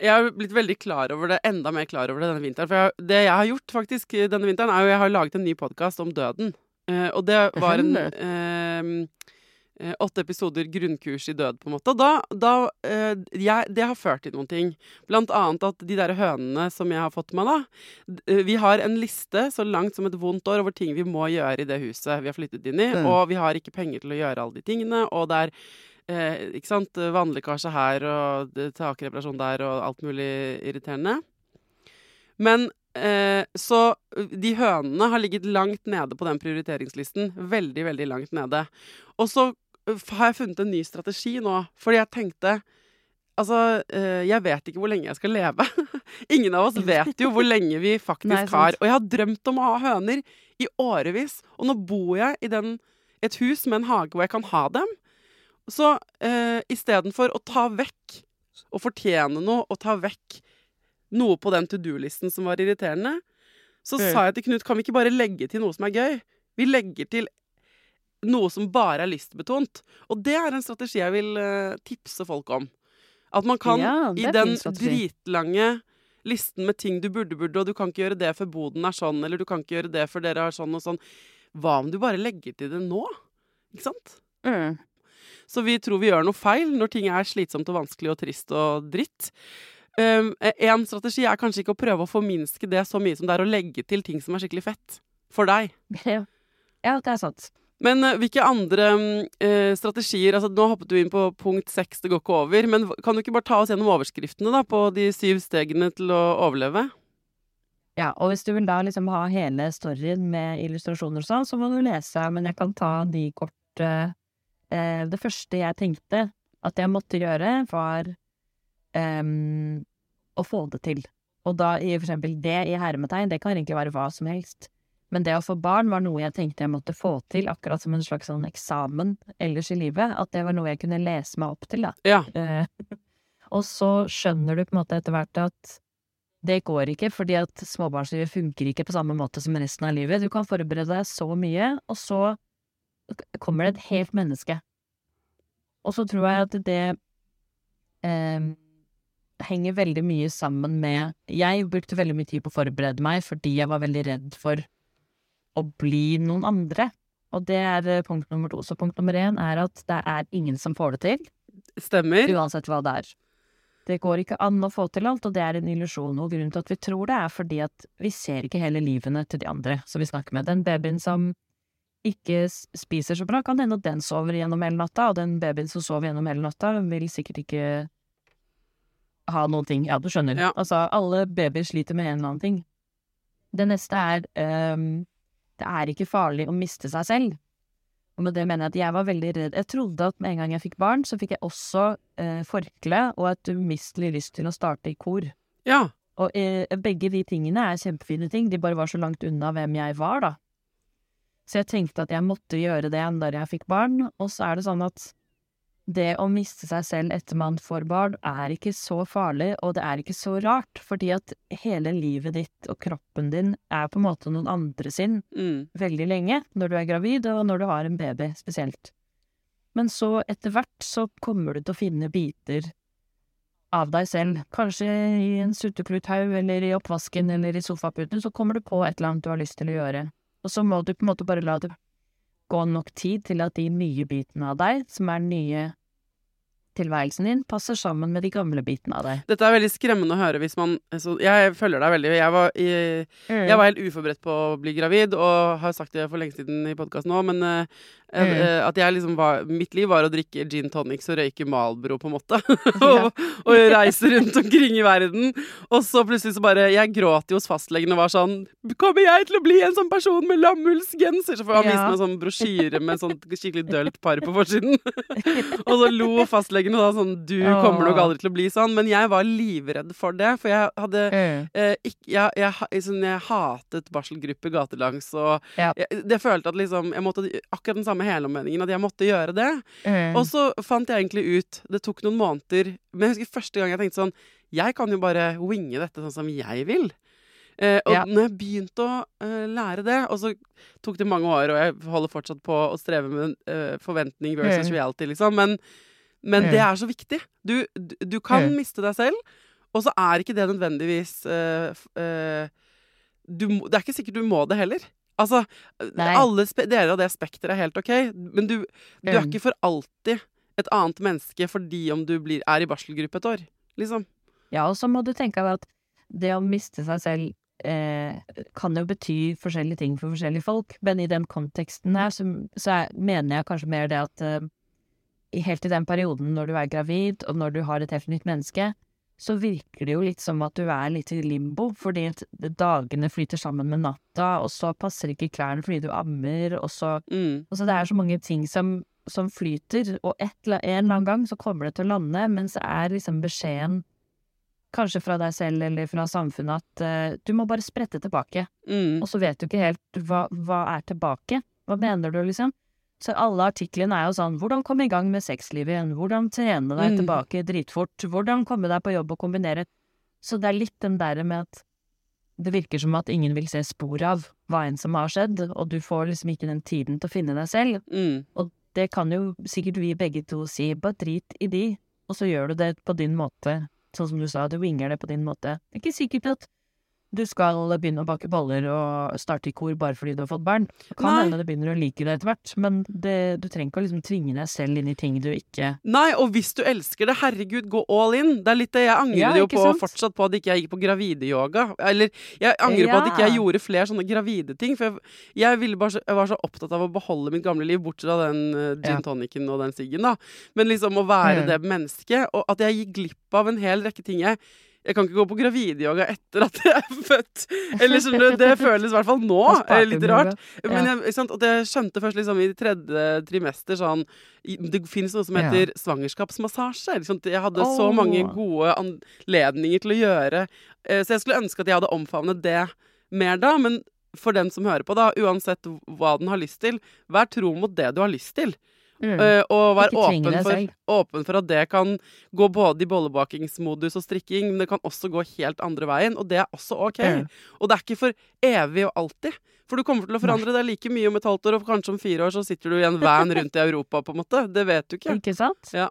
Jeg har blitt veldig klar over det, enda mer klar over det denne vinteren. For jeg, det jeg har gjort faktisk denne vinteren, er jo jeg har laget en ny podkast om døden. Eh, og det var en eh, eh, åtte episoder grunnkurs i død, på en måte. Og da, da eh, jeg, Det har ført til noen ting. Blant annet at de der hønene som jeg har fått med meg, da eh, Vi har en liste så langt som et vondt år over ting vi må gjøre i det huset vi har flyttet inn i. Mm. Og vi har ikke penger til å gjøre alle de tingene. Og det er eh, ikke sant, vannlekkasje her og takreparasjon der og alt mulig irriterende. Men eh, så de hønene har ligget langt nede på den prioriteringslisten. Veldig, veldig langt nede. Og så eh, har jeg funnet en ny strategi nå, fordi jeg tenkte Altså, eh, jeg vet ikke hvor lenge jeg skal leve. <laughs> Ingen av oss vet jo hvor lenge vi <laughs> faktisk Nei, har. Og jeg har drømt om å ha høner i årevis. Og nå bor jeg i den, et hus med en hage hvor jeg kan ha dem. Så eh, istedenfor å ta vekk og fortjene noe og ta vekk noe på den to do-listen som var irriterende, så Mm. sa jeg til Knut kan vi ikke bare legge til noe som er gøy? Vi legger til noe som bare er lystbetont. Og det er en strategi jeg vil uh, tipse folk om. At man kan Ja, i den dritlange listen med ting du burde, burde, og du kan ikke gjøre det før boden er sånn, eller du kan ikke gjøre det før dere har sånn og sånn. Hva om du bare legger til det nå? Ikke sant? Mm. Så vi tror vi gjør noe feil når ting er slitsomt og vanskelig og trist og dritt. Um, en strategi er kanskje ikke å prøve å forminske det så mye som det er å legge til ting som er skikkelig fett. For deg. <laughs> Ja. det er sant. Men uh, hvilke andre eh, strategier altså Nå hoppet du inn på punkt seks, det går ikke over. Men kan du ikke bare ta oss gjennom overskriftene da, på de syv stegene til å overleve? Ja, og hvis du vil da liksom ha hele storyen med illustrasjoner og sånn, så må du lese, men jeg kan ta de kort. eh, eh, det første jeg tenkte at jeg måtte gjøre, var em, å få det til. Og da i for eksempel det i hermetegn, det kan egentlig være hva som helst. Men det å få barn var noe jeg tenkte jeg måtte få til, akkurat som en slags sånn eksamen ellers i livet. At det var noe jeg kunne lese meg opp til, da. Ja. Eh, og så skjønner du på en måte etter hvert at det går ikke, fordi at småbarnslivet funker ikke på samme måte som resten av livet. Du kan forberede deg så mye, og så kommer det et helt menneske. Og så tror jeg at det eh, henger veldig mye sammen med Jeg brukte veldig mye tid på å forberede meg fordi jeg var veldig redd for å bli noen andre. Og det er eh, punkt nummer to. Så punkt nummer én er at det er ingen som får det til. Stemmer. Uansett hva det er. Det går ikke an å få til alt, og det er en illusjon. Og grunnen til at vi tror det, er fordi at vi ser ikke hele livene til de andre som vi snakker med. Den babyen som ikke spiser så bra, kan det hende at den sover gjennom hele natta, og den babyen som sover gjennom hele natta, vil sikkert ikke ha noen ting. Ja, du skjønner. Ja. Altså, alle babyer sliter med en eller annen ting. Det neste er um, det er ikke farlig å miste seg selv. Og med det mener jeg at jeg var veldig redd. Jeg trodde at med en gang jeg fikk barn, så fikk jeg også eh, forkle og et umistelig lyst til å starte i kor. Ja. Og eh, begge de tingene er kjempefine ting, de bare var så langt unna hvem jeg var, da. Så jeg tenkte at jeg måtte gjøre det da jeg fikk barn, og så er det sånn at det å miste seg selv etter man får barn, er ikke så farlig, og det er ikke så rart, fordi at hele livet ditt og kroppen din er på en måte noen andre sin Mm. veldig lenge, når du er gravid, og når du har en baby spesielt. Men så etter hvert så kommer du til å finne biter av deg selv. Kanskje i en sutteklutthaug, eller i oppvasken, eller i sofaputen, så kommer du på et eller annet du har lyst til å gjøre. Og så må du på en måte bare la det gå nok tid til at de nye bitene av deg, som er nye tilværelsen din, passer sammen med de gamle bitene av deg. Dette er veldig skremmende å høre hvis man så Jeg følger deg veldig. Jeg var, i, jeg var helt uforberedt på å bli gravid, og har sagt det for lenge siden i podkasten òg, men uh, Mm. eh, at jeg liksom var Mitt liv var å drikke gin tonics og røyke Malbro, på en måte. <laughs> og, og reise rundt omkring i verden. Og så plutselig så bare Jeg gråt jo hos fastlegen og var sånn Kommer jeg til å bli en sånn person med lammullsgenser? Så får han vise meg en sånn brosjyre med sånn skikkelig dølt par på forsiden. <laughs> og så lo <laughs> fastlegen og da, sånn Du kommer nok aldri til å bli sånn. Men jeg var livredd for det, for jeg hadde Mm. eh, ikke, jeg, jeg, sånn, jeg hatet barselgrupper gatelangs, og Ja. jeg, jeg følte at liksom Jeg måtte akkurat den samme helomvendingen, at jeg måtte gjøre det. Mm. Og så fant jeg egentlig ut Det tok noen måneder, men jeg husker første gang jeg tenkte sånn Jeg kan jo bare winge dette sånn som jeg vil. Eh, og Ja. når jeg begynte å uh, lære det, og så tok det mange år, og jeg holder fortsatt på å streve med uh, forventning versus reality, liksom, men, men det er så viktig. Du, du, kan miste deg selv, og så er ikke det nødvendigvis uh, eh, du, Det er ikke sikkert du må det heller. Altså, Nei. alle deler av det spekteret er helt ok, men du, du er ikke for alltid et annet menneske fordi om du blir, er i barselgruppe et år. Liksom. Ja, og så må du tenke deg at det å miste seg selv eh, kan jo bety forskjellige ting for forskjellige folk, men i den konteksten her så, så er, mener jeg kanskje mer det at eh, helt i den perioden når du er gravid, og når du har et helt nytt menneske, så virker det jo litt som at du er litt i limbo, fordi dagene flyter sammen med natta, og så passer ikke klærne fordi du ammer, og så Mm. Altså, det er så mange ting som, som flyter, og et, eller- en eller annen gang så kommer det til å lande, men så er liksom beskjeden, kanskje fra deg selv eller fra samfunnet, at uh, du må bare sprette tilbake. Mm. Og så vet du ikke helt hva, hva er tilbake. Hva mener du, liksom? Så alle artiklene er jo sånn, hvordan komme i gang med sexlivet igjen, hvordan trene deg Mm. tilbake dritfort, hvordan komme deg på jobb og kombinere. Så det er litt den der med at det virker som at ingen vil se spor av hva enn som har skjedd, og du får liksom ikke den tiden til å finne deg selv. Mm. Og det kan jo sikkert vi begge to si, bare drit i de, og så gjør du det på din måte, sånn som du sa, du winger det på din måte. Det er ikke sikkert at du skal begynne å bake boller og starte i kor bare fordi du har fått barn. Kan hende du begynner å like det etter hvert, men det, du trenger ikke å liksom tvinge deg selv inn i ting du ikke Nei, og hvis du elsker det, herregud, gå all in. Det er litt det jeg angrer Ja, jo på sant? fortsatt på at ikke jeg gikk på gravideyoga. Eller jeg angrer på at ikke jeg Ja. gjorde flere sånne gravide ting. For jeg, jeg, ville bare, jeg var så opptatt av å beholde mitt gamle liv, bortsett fra den uh, gin Ja. tonicen og den siggen, da. Men liksom å være Mm. det mennesket, og at jeg gikk glipp av en hel rekke ting jeg Jeg kan ikke gå på gravidyoga etter at jeg er født. Eller skjønner du, Det føles i hvert fall nå <laughs> litt rart. Men jeg, sant? Jeg skjønte først liksom i tredje trimester sånn Det finnes noe som Ja. heter svangerskapsmassasje. Ikke? Jeg hadde så mange gode anledninger til å gjøre eh, Så jeg skulle ønske at jeg hadde omfavnet det mer da. Men for den som hører på, da, uansett hva den har lyst til, vær tro mot det du har lyst til. Mm. Eh, og vær åpen for, åpen for at det kan gå både i bollebakingsmodus og strikking, men det kan også gå helt andre veien, og det er også OK. Mm. Og det er ikke for evig og alltid. For du kommer til å forandre deg like mye om et halvt år, og kanskje om fire år så sitter du i en van rundt i Europa, på en måte. Det vet du ikke. Ikke sant? Ja.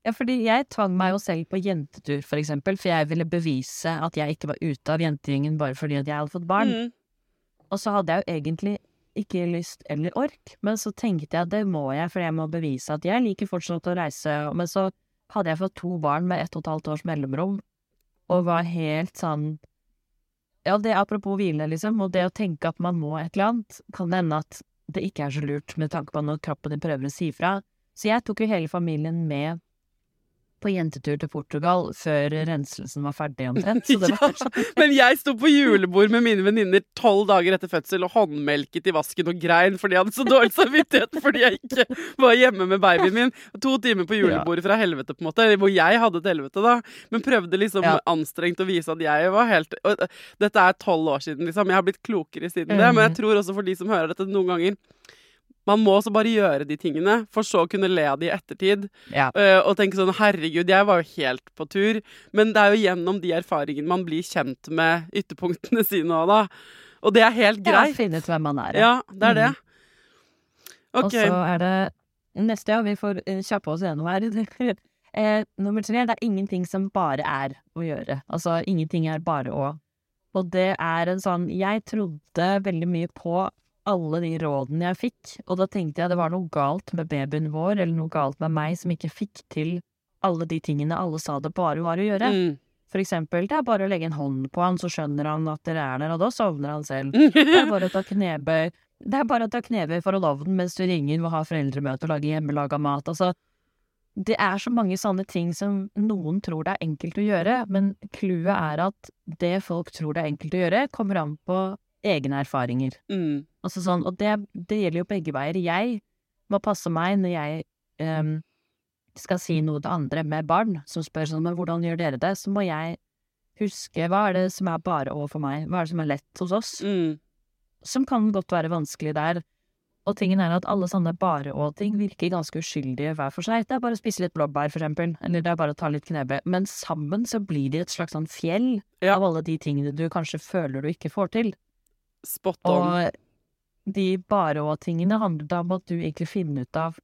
Ja, fordi jeg tvang meg jo selv på jentetur, for eksempel, for jeg ville bevise at jeg ikke var ute av jentegjengen bare fordi at jeg hadde fått barn. Mm. Og så hadde jeg jo egentlig ikke lyst eller ork, men så tenkte jeg at det må jeg, for jeg må bevise at jeg liker fortsatt å reise. Men så hadde jeg fått to barn med ett og et halvt års mellomrom, og var helt sånn Ja, det apropos hvile, liksom, og det å tenke at man må et eller annet, kan hende at det ikke er så lurt med tanke på når kroppen din prøver å si fra. Så jeg tok jo hele familien med på jentetur til Portugal før renselsen var ferdig omtrent. Så <laughs> det var Ja, men jeg sto på julebord med mine venninner tolv dager etter fødsel og håndmelket i vasken og grein fordi jeg hadde så dårlig samvittighet fordi jeg ikke var hjemme med babyen min. To timer på julebordet fra helvete, på en måte. Hvor jeg hadde et helvete, da. Men prøvde liksom Ja. anstrengt å vise at jeg var helt og Dette er tolv år siden, liksom. Jeg har blitt klokere siden det. Men jeg tror også for de som hører dette noen ganger man må også bare gjøre de tingene, for så å kunne le av de i ettertid. Ja. Uh, og tenke sånn herregud, jeg var jo helt på tur. Men det er jo gjennom de erfaringene man blir kjent med ytterpunktene <laughs> sine òg, da. Og det er helt greit. Ja, finne ut hvem man er. Ja, det er det. Og så er det neste, og vi får eh, kjappe oss gjennom her. <laughs> eh, nummer tre, det er ingenting som bare er å gjøre. Altså, ingenting er bare å. Og det er en sånn Jeg trodde veldig mye på alle de rådene jeg fikk, og da tenkte jeg det var noe galt med babyen vår, eller noe galt med meg som ikke fikk til alle de tingene alle sa det bare var å gjøre. Mm. For eksempel, det er bare å legge en hånd på han, så skjønner han at dere er der, og da sovner han selv. Det er bare å ta knebøy Det er bare å ta knebøy for å love den mens du ringer og har foreldremøte og lager hjemmelaga mat. Altså, det er så mange sånne ting som noen tror det er enkelt å gjøre, men clouet er at det folk tror det er enkelt å gjøre, kommer an på egne erfaringer. Mm. Altså sånn, og det, det gjelder jo begge veier. Jeg må passe meg når jeg um, skal si noe til andre med barn som spør sånn, men hvordan gjør dere det? Så må jeg huske hva er det som er bare overfor for meg, hva er det som er lett hos oss? Mm. som kan godt være vanskelig der. Og tingen er at alle sånne bare-og-ting virker ganske uskyldige hver for seg. Det er bare å spise litt blåbær, for eksempel, eller det er bare å ta litt knebøy. Men sammen så blir de et slags sånn fjell Ja. av alle de tingene du kanskje føler du ikke får til. Spot on. Og de bare-og-tingene handler da om at du egentlig finner ut av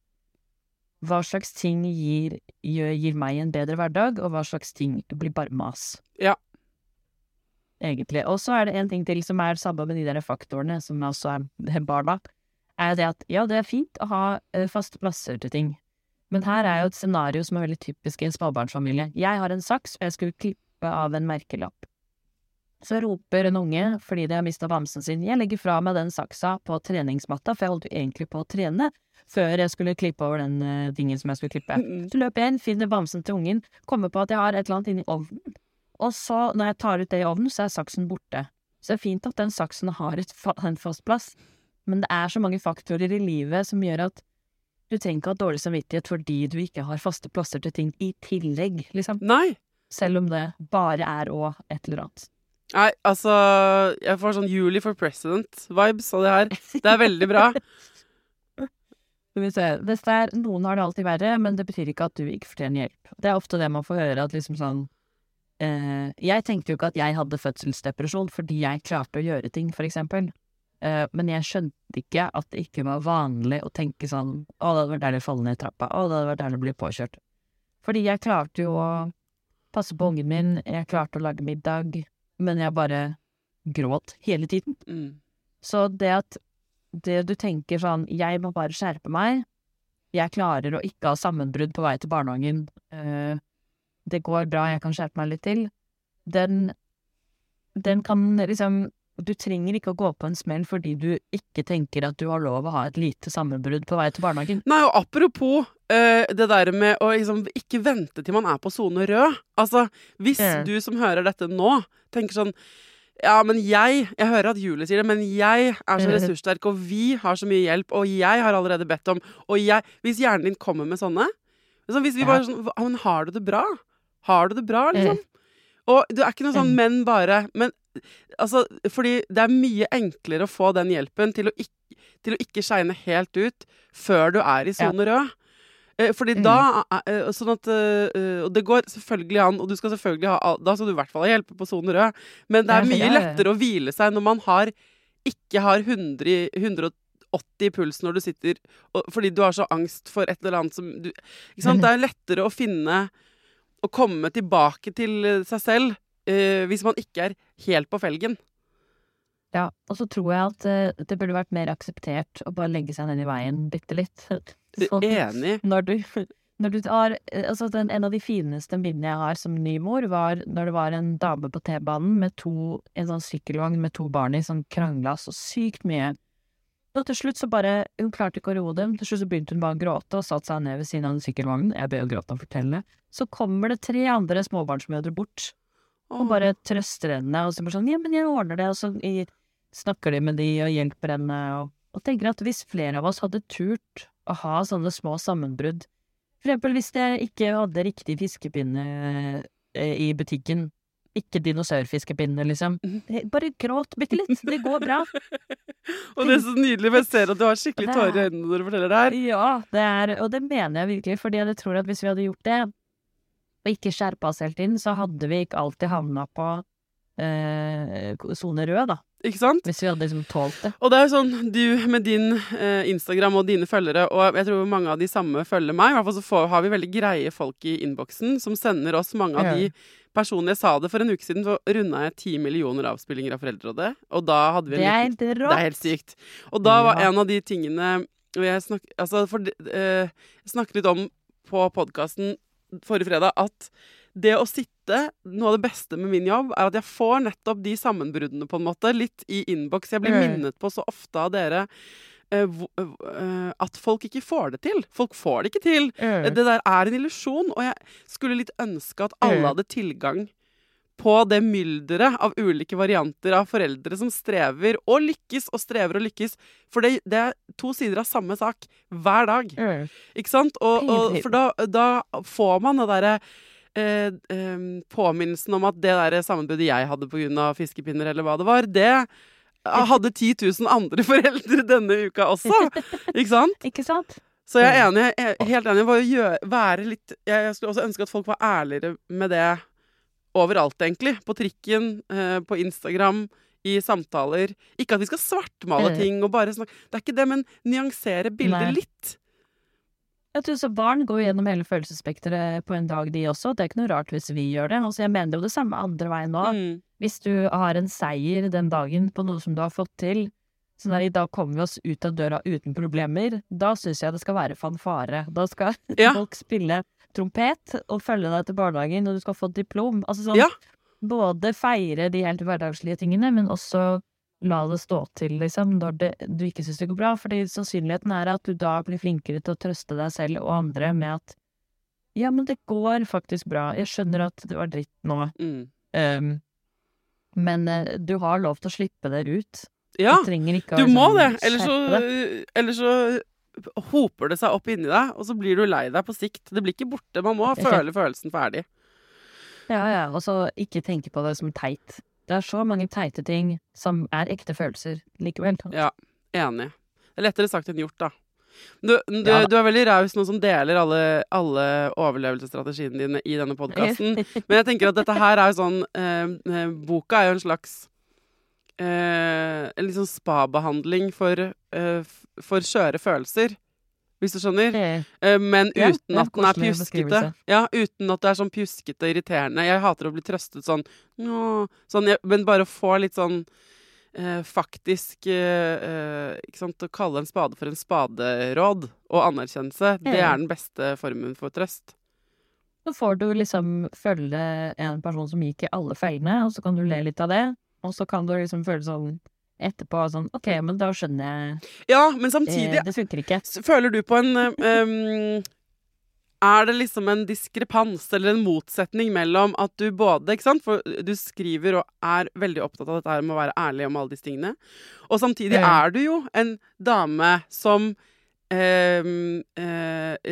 hva slags ting gir, gir meg en bedre hverdag, og hva slags ting blir bare mas. Ja. Egentlig. Og så er det en ting til som er sammen med de der faktorene, som også er barna, er det at ja, det er fint å ha eh, faste plasser til ting, men her er jo et scenario som er veldig typisk i en småbarnsfamilie. Jeg har en saks, og jeg skulle klippe av en merkelapp. Så roper en unge, fordi de har mista bamsen sin, jeg legger fra meg den saksa på treningsmatta, for jeg holdt jo egentlig på å trene før jeg skulle klippe over den uh, dingen som jeg skulle klippe. Mm. Så løper jeg inn, finner bamsen til ungen, kommer på at jeg har et eller annet inni ovnen, og så, når jeg tar ut det i ovnen, så er saksen borte. Så det er fint at den saksen har et fa en fast plass, men det er så mange faktorer i livet som gjør at du trenger ikke ha dårlig samvittighet fordi du ikke har faste plasser til ting i tillegg, liksom. Nei. Selv om det bare er å et eller annet. Nei, altså Jeg får sånn Julie for president-vibes av det her. Det er veldig bra. <laughs> Skal vi se. Hvis det er, noen har det alltid verre, men det betyr ikke at du ikke fortjener hjelp. Det er ofte det man får høre, at liksom sånn eh, Jeg tenkte jo ikke at jeg hadde fødselsdepresjon fordi jeg klarte å gjøre ting, for eksempel. Eh, men jeg skjønte ikke at det ikke var vanlig å tenke sånn Å, det hadde vært deilig å falle ned trappa. Å, det hadde vært deilig å bli påkjørt. Fordi jeg klarte jo å passe på ungen min, jeg klarte å lage middag, men jeg bare gråt hele tiden. Mm. Så det at det du tenker sånn Jeg må bare skjerpe meg. Jeg klarer å ikke ha sammenbrudd på vei til barnehagen. eh, det går bra, jeg kan skjerpe meg litt til. Den Den kan liksom Du trenger ikke å gå på en smell fordi du ikke tenker at du har lov å ha et lite sammenbrudd på vei til barnehagen. Nei, og apropos uh, det der med å liksom ikke vente til man er på sone rød. Altså, hvis mm. du som hører dette nå, tenker sånn ja, men jeg Jeg hører at Julie sier det, men jeg er så ressurssterk, og vi har så mye hjelp, og jeg har allerede bedt om Og jeg Hvis hjernen din kommer med sånne liksom, Hvis vi bare sånn ja, Men har du det bra? Har du det bra, liksom? Og det er ikke noe sånn men bare Men altså, fordi det er mye enklere å få den hjelpen til å ikke, til å ikke skeine helt ut før du er i Ja. sone rød. Eh, Fordi Mm. da eh, Sånn at eh, eh, Og det går selvfølgelig an, og du skal selvfølgelig ha Da skal du i hvert fall ha hjelp på sone rød, men det er mye ja, ja. lettere å hvile seg når man har ikke har 100, 180 i puls når du sitter og, Fordi du har så angst for et eller annet som du sant? Det er lettere å finne Å komme tilbake til eh, seg selv eh, hvis man ikke er helt på felgen. Ja, og så tror jeg at eh, det burde vært mer akseptert å bare legge seg ned i veien bitte litt. Så, Enig. når du, når du har eh, Altså, den, en av de fineste minnene jeg har som ny mor, var når det var en dame på T-banen med to En sånn sykkelvogn med to barn i som krangla så sykt mye. Og til slutt så bare Hun klarte ikke å roe dem. Til slutt så begynte hun bare å gråte og satte seg ned ved siden av den sykkelvognen. Jeg ber jo gråte og fortelle. Så kommer det tre andre småbarnsmødre bort og bare trøster henne, og så bare sånn 'ja, men jeg ordner det', og så snakker de med de og hjelper henne, og, og tenker at hvis flere av oss hadde turt å ha sånne små sammenbrudd, for eksempel hvis jeg ikke hadde riktig fiskepinne eh, i butikken, ikke dinosaurfiskepinne, liksom, Eh, bare gråt bitte litt, det går bra. <laughs> Og det er så nydelig, for jeg ser at du har skikkelig er- tårer i øynene når du forteller det her. Ja, det er, og det mener jeg virkelig, fordi jeg tror at hvis vi hadde gjort det, og ikke skjerpa oss helt inn, så hadde vi ikke alltid havna på eh, sone rød, da. Ikke sant? Hvis vi hadde liksom tålt det. Og det er jo sånn, du med din eh, Instagram og dine følgere, og jeg tror mange av de samme følger meg, i hvert fall så får, har vi veldig greie folk i innboksen som sender oss mange av de personene Jeg sa det for en uke siden, så runda jeg ti millioner avspillinger av Foreldrerådet, og da hadde vi en Det er helt rått. Det er helt sykt. Og da var en av de tingene jeg, snakket, altså for, eh, snakket litt om på podkasten forrige fredag at det å sitte Noe av det beste med min jobb er at jeg får nettopp de sammenbruddene, på en måte, litt i innboks. Jeg blir Mm. minnet på så ofte av dere eh, hvor- eh, at folk ikke får det til. Folk får det ikke til. Mm. Det der er en illusjon, og jeg skulle litt ønske at alle Mm. hadde tilgang på det mylderet av ulike varianter av foreldre som strever og lykkes og strever og lykkes. For det, det er to sider av samme sak hver dag. Mm. Ikke sant? Og, og, for da, da får man det derre eh, eh, påminnelsen om at det der sammenbruddet jeg hadde pga. fiskepinner, eller hva det var, det hadde 10 000 andre <laughs> foreldre denne uka også. Ikke sant? Ikke sant? Så jeg er enig, jeg er helt enig gjøre, være litt Jeg skulle også ønske at folk var ærligere med det overalt, egentlig. På trikken, eh, på Instagram, i samtaler. Ikke at vi skal svartmale Mm. ting og bare snakke Det er ikke det, men nyansere bildet Nei. litt. Jeg tror så Barn går gjennom hele følelsesspekteret på en dag, de også. Det er ikke noe rart hvis vi gjør det. Altså, jeg mener jo det samme andre veien nå. Mm. Hvis du har en seier den dagen på noe som du har fått til, der i dag kommer vi oss ut av døra uten problemer, da syns jeg det skal være fanfare. Da skal <laughs> Ja. folk spille trompet og følge deg til barnehagen, og du skal få diplom. Altså sånn Ja. både feire de helt hverdagslige tingene, men også la det stå til, liksom, når det, du ikke syns det går bra. Fordi sannsynligheten er at du da blir flinkere til å trøste deg selv og andre med at ja, men det går faktisk bra. Jeg skjønner at det var dritt nå. Mm. Um, men eh, du har lov til å slippe det ut. Ja, du du må liksom det. Eller så, eller så hoper det seg opp inni deg, og så blir du lei deg på sikt. Det blir ikke borte. Man må føle følelsen ferdig. Ja, ja, og så ikke tenke på det som teit. Det er så mange teite ting som er ekte følelser likevel. Ja, enig. Det er lettere sagt enn gjort, da. Du, du, Ja du er veldig raus nå som deler alle, alle overlevelsesstrategiene dine i denne podkasten. <laughs> Men jeg tenker at dette her er jo sånn eh, eh, Boka er jo en slags eh, En litt sånn spabehandling for, eh, for skjøre følelser. Hvis du skjønner? Eh, men Ja, uten at den er pjuskete. Ja, uten at det er sånn pjuskete irriterende. Jeg hater å bli trøstet sånn, sånn jeg, Men bare å få litt sånn eh, faktisk eh, eh, Ikke sant, Å kalle en spade for en spaderåd og anerkjennelse, det er den beste formen for trøst. Så får du liksom følge en person som gikk i alle feilene, og så kan du le litt av det. Og så kan du liksom føle sånn etterpå sånn OK, men da skjønner jeg Ja, men samtidig Det, Det funker ikke. Føler du på en um, Er det liksom en diskrepans eller en motsetning mellom at du både ikke sant? For du skriver og er veldig opptatt av dette her med å være ærlig om alle disse tingene. Og samtidig er du jo en dame som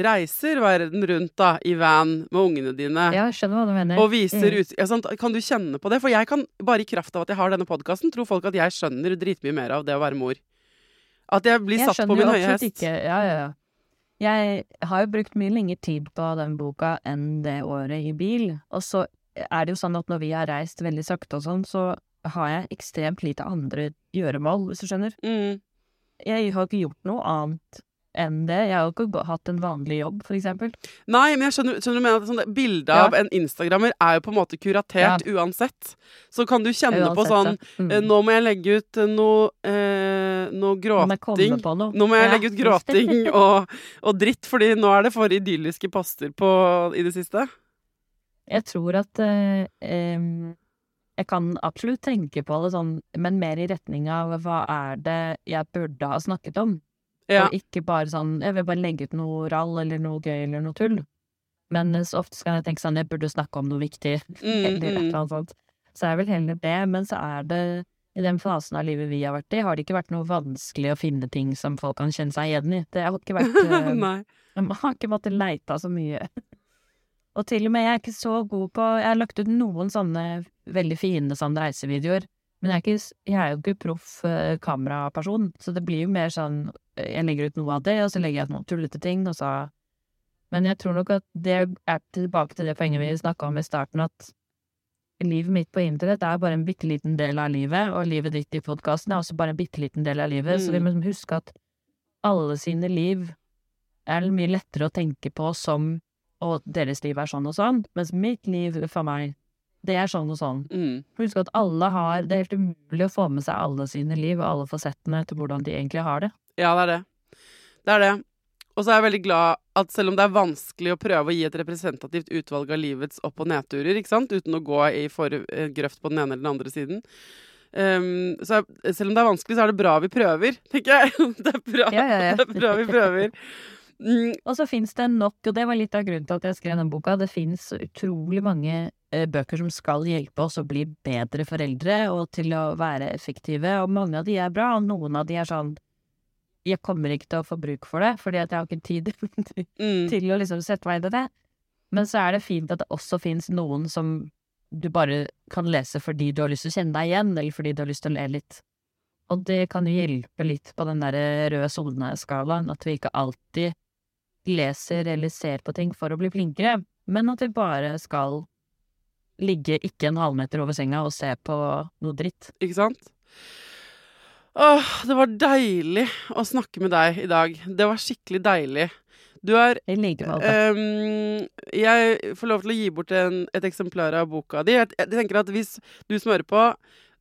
reiser verden rundt da, i van med ungene dine. Ja, jeg skjønner hva du mener. Og viser Mm. ut ja, sant? Kan du kjenne på det? For jeg kan, bare i kraft av at jeg har denne podkasten, tror folk at jeg skjønner dritmye mer av det å være mor. At jeg blir Jeg satt på skjønner min jo høye absolutt hest. Ikke. Ja, ja, ja. Jeg har jo brukt mye lengre tid på den boka enn det året i bil. Og så er det jo sånn at når vi har reist veldig sakte og sånn, så har jeg ekstremt lite andre gjøremål, hvis du skjønner. Mm. Jeg har ikke gjort noe annet enn det. Jeg har jo ikke hatt en vanlig jobb, eksempel. Nei, men jeg skjønner, skjønner du mener sånn, Bildet Ja. av en instagrammer er jo på en måte kuratert uansett. Så kan du kjenne på sånn. Mm. eh, Nå må jeg legge ut eh, noe, eh, noe gråting. noe. Nå må jeg Ja. legge ut gråting <laughs> og, og dritt, fordi nå er det for idylliske poster på, i det siste. Jeg tror at eh, eh, jeg kan absolutt tenke på det sånn, men mer i retning av hva er det jeg burde ha snakket om? Ja. Og ikke bare sånn jeg vil bare legge ut noe rall eller noe gøy eller noe tull. Men eh, så ofte skal jeg tenke sånn jeg burde snakke om noe viktig, <laughs> Mm, eller et mm. eller annet sånt. Så er vel heller det, men så er det i den fasen av livet vi har vært i, har det ikke vært noe vanskelig å finne ting som folk kan kjenne seg igjen i. Det har ikke vært <laughs> eh, Nei. man har ikke måttet leita så mye. <laughs> Og til og med, jeg er ikke så god på Jeg har lagt ut noen sånne veldig fine sånne reisevideoer, men jeg er, ikke, jeg er jo ikke proff eh, kameraperson, så det blir jo mer sånn Jeg legger ut noe av det, og så legger jeg ut noen tullete ting, og så Men jeg tror nok at det er tilbake til det poenget vi snakka om i starten, at livet mitt på internett er bare en bitte liten del av livet, og livet ditt i podkasten er også bare en bitte liten del av livet, så vi må huske at alle sine liv er mye lettere å tenke på som og deres liv er sånn og sånn, mens mitt liv for meg, det er sånn og sånn. Mm. Husk at alle har Det er helt umulig å få med seg alle sine liv og alle fasettene til hvordan de egentlig har det. Ja, det er det. Det er det. Og så er jeg veldig glad at selv om det er vanskelig å prøve å gi et representativt utvalg av livets opp- og nedturer, ikke sant, uten å gå i eh, grøft på den ene eller den andre siden um, så er, Selv om det er vanskelig, så er det bra vi prøver, <laughs> tenker jeg. Det er bra, Ja, ja, ja. Det er bra vi prøver. Mm, <laughs> Og så fins det nok, og det var litt av grunnen til at jeg skrev den boka, det fins utrolig mange eh, bøker som skal hjelpe oss å bli bedre foreldre og til å være effektive, og mange av de er bra, og noen av de er sånn jeg kommer ikke til å få bruk for det, fordi at jeg har ikke tid mm. <laughs> til å liksom sette meg inn i det. Men så er det fint at det også fins noen som du bare kan lese fordi du har lyst til å kjenne deg igjen, eller fordi du har lyst til å le litt. Og det kan jo hjelpe litt på den der røde solneskalaen at vi ikke alltid leser eller ser på ting for å bli flinkere, men at vi bare skal ligge ikke en halvmeter over senga og se på noe dritt. Ikke sant? Åh, det var deilig å snakke med deg i dag. Det var skikkelig deilig. Du er I like måte. Um, jeg får lov til å gi bort en, et eksemplar av boka di. Jeg, jeg tenker at hvis du som hører på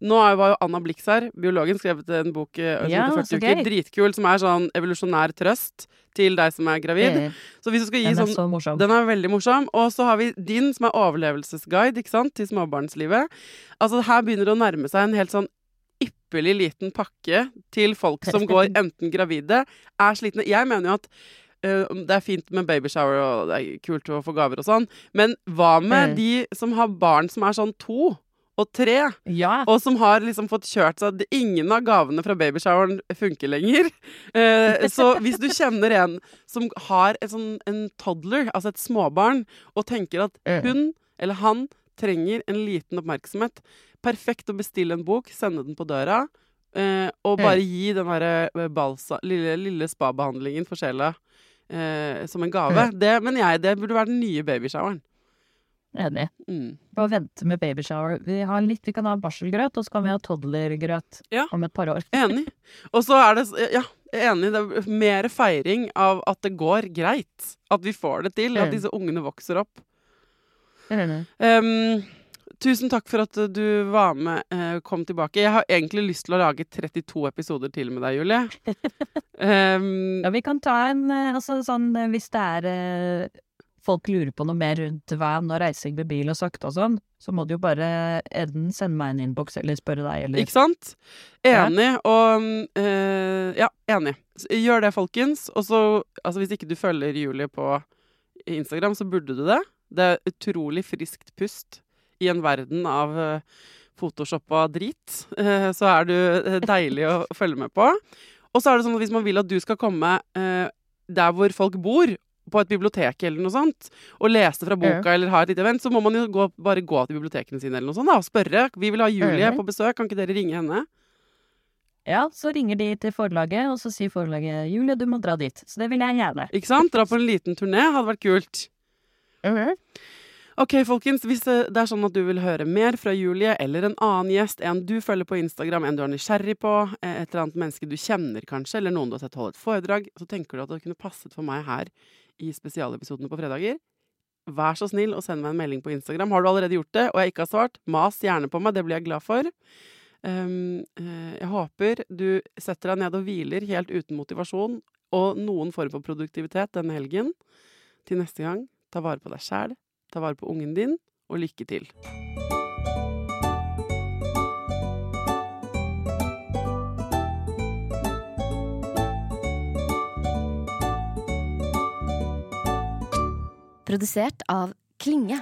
Nå er- var jo Anna Blix her, biologen, skrevet en bok eh, som Ja, heter 40 uker. Dritkul, som er sånn evolusjonær trøst til deg som er gravid. Eh, Så hvis du skal gi Den er sånn så morsom. den er veldig morsom. Og så har vi din, som er overlevelsesguide ikke sant, til småbarnslivet. Altså, her begynner det å nærme seg en helt sånn ypperlig liten pakke til folk som går enten gravide, er slitne. Jeg mener jo at eh, det er fint med babyshower og det er kult å få gaver og sånn, men hva med Mm. de som har barn som er sånn to og tre, Ja. og som har liksom fått kjørt seg at Ingen av gavene fra babyshoweren funker lenger. <laughs> Eh, så hvis du kjenner en som har sånn, en toddler, altså et småbarn, og tenker at Mm. hun eller han trenger en liten oppmerksomhet, perfekt å bestille en bok, sende den på døra, eh, og bare gi den derre eh, balsa, lille, lille spabehandlingen for sjela eh, som en gave. Det mener jeg det burde være den nye babyshoweren. Enig. Mm. Bare vente med babyshower. Vi, litt, vi kan ha barselgrøt, og så kan vi ha toddlergrøt Ja. om et par år. Enig. Og så er det Ja, enig. Det er mer feiring av at det går greit. At vi får det til. At Mm. disse ungene vokser opp. Ehm, tusen takk for at du var med, Uh, kom tilbake. Jeg har egentlig lyst til å lage 32 episoder til med deg, Julie. Um, <laughs> Ja, vi kan ta en eh, altså sånn eh, hvis det er uh, folk lurer på noe mer rundt van og reising med bil og sakte og sånn, så må du jo bare enten sende meg en innboks eller spørre deg, eller Ikke sant? Enig. Og uh, Ja, enig. Gjør det, folkens. Og så, altså hvis ikke du følger Julie på Instagram, så burde du det. Det er utrolig friskt pust i en verden av uh, photoshoppa drit. Eh, så er du eh, deilig å <laughs> følge med på. Og så er det sånn at hvis man vil at du skal komme eh, der hvor folk bor, på et bibliotek eller noe sånt, og lese fra boka eller ha et lite event, så må man jo gå, bare gå til bibliotekene sine eller noe sånt da, og spørre. Vi vil ha Julie på besøk, kan ikke dere ringe henne? Ja, så ringer de til forlaget, og så sier forlaget 'Julie, du må dra dit'. Så det vil jeg gjerne. Ikke sant? Dra på en liten turné hadde vært kult. Ok, folkens, hvis det er sånn at du vil høre mer fra Julie eller en annen gjest, en du følger på Instagram, en du er nysgjerrig på, eh, et eller annet menneske du kjenner kanskje, eller noen du har sett holde et foredrag, så tenker du at det kunne passet for meg her i spesialepisodene på fredager, vær så snill og send meg en melding på Instagram. Har du allerede gjort det, og jeg ikke har svart, mas gjerne på meg, det blir jeg glad for. Um, jeg håper du setter deg ned og hviler helt uten motivasjon og noen form for produktivitet denne helgen. Til neste gang, ta vare på deg sjæl, ta vare på ungen din, og lykke til. Produsert av Klinge.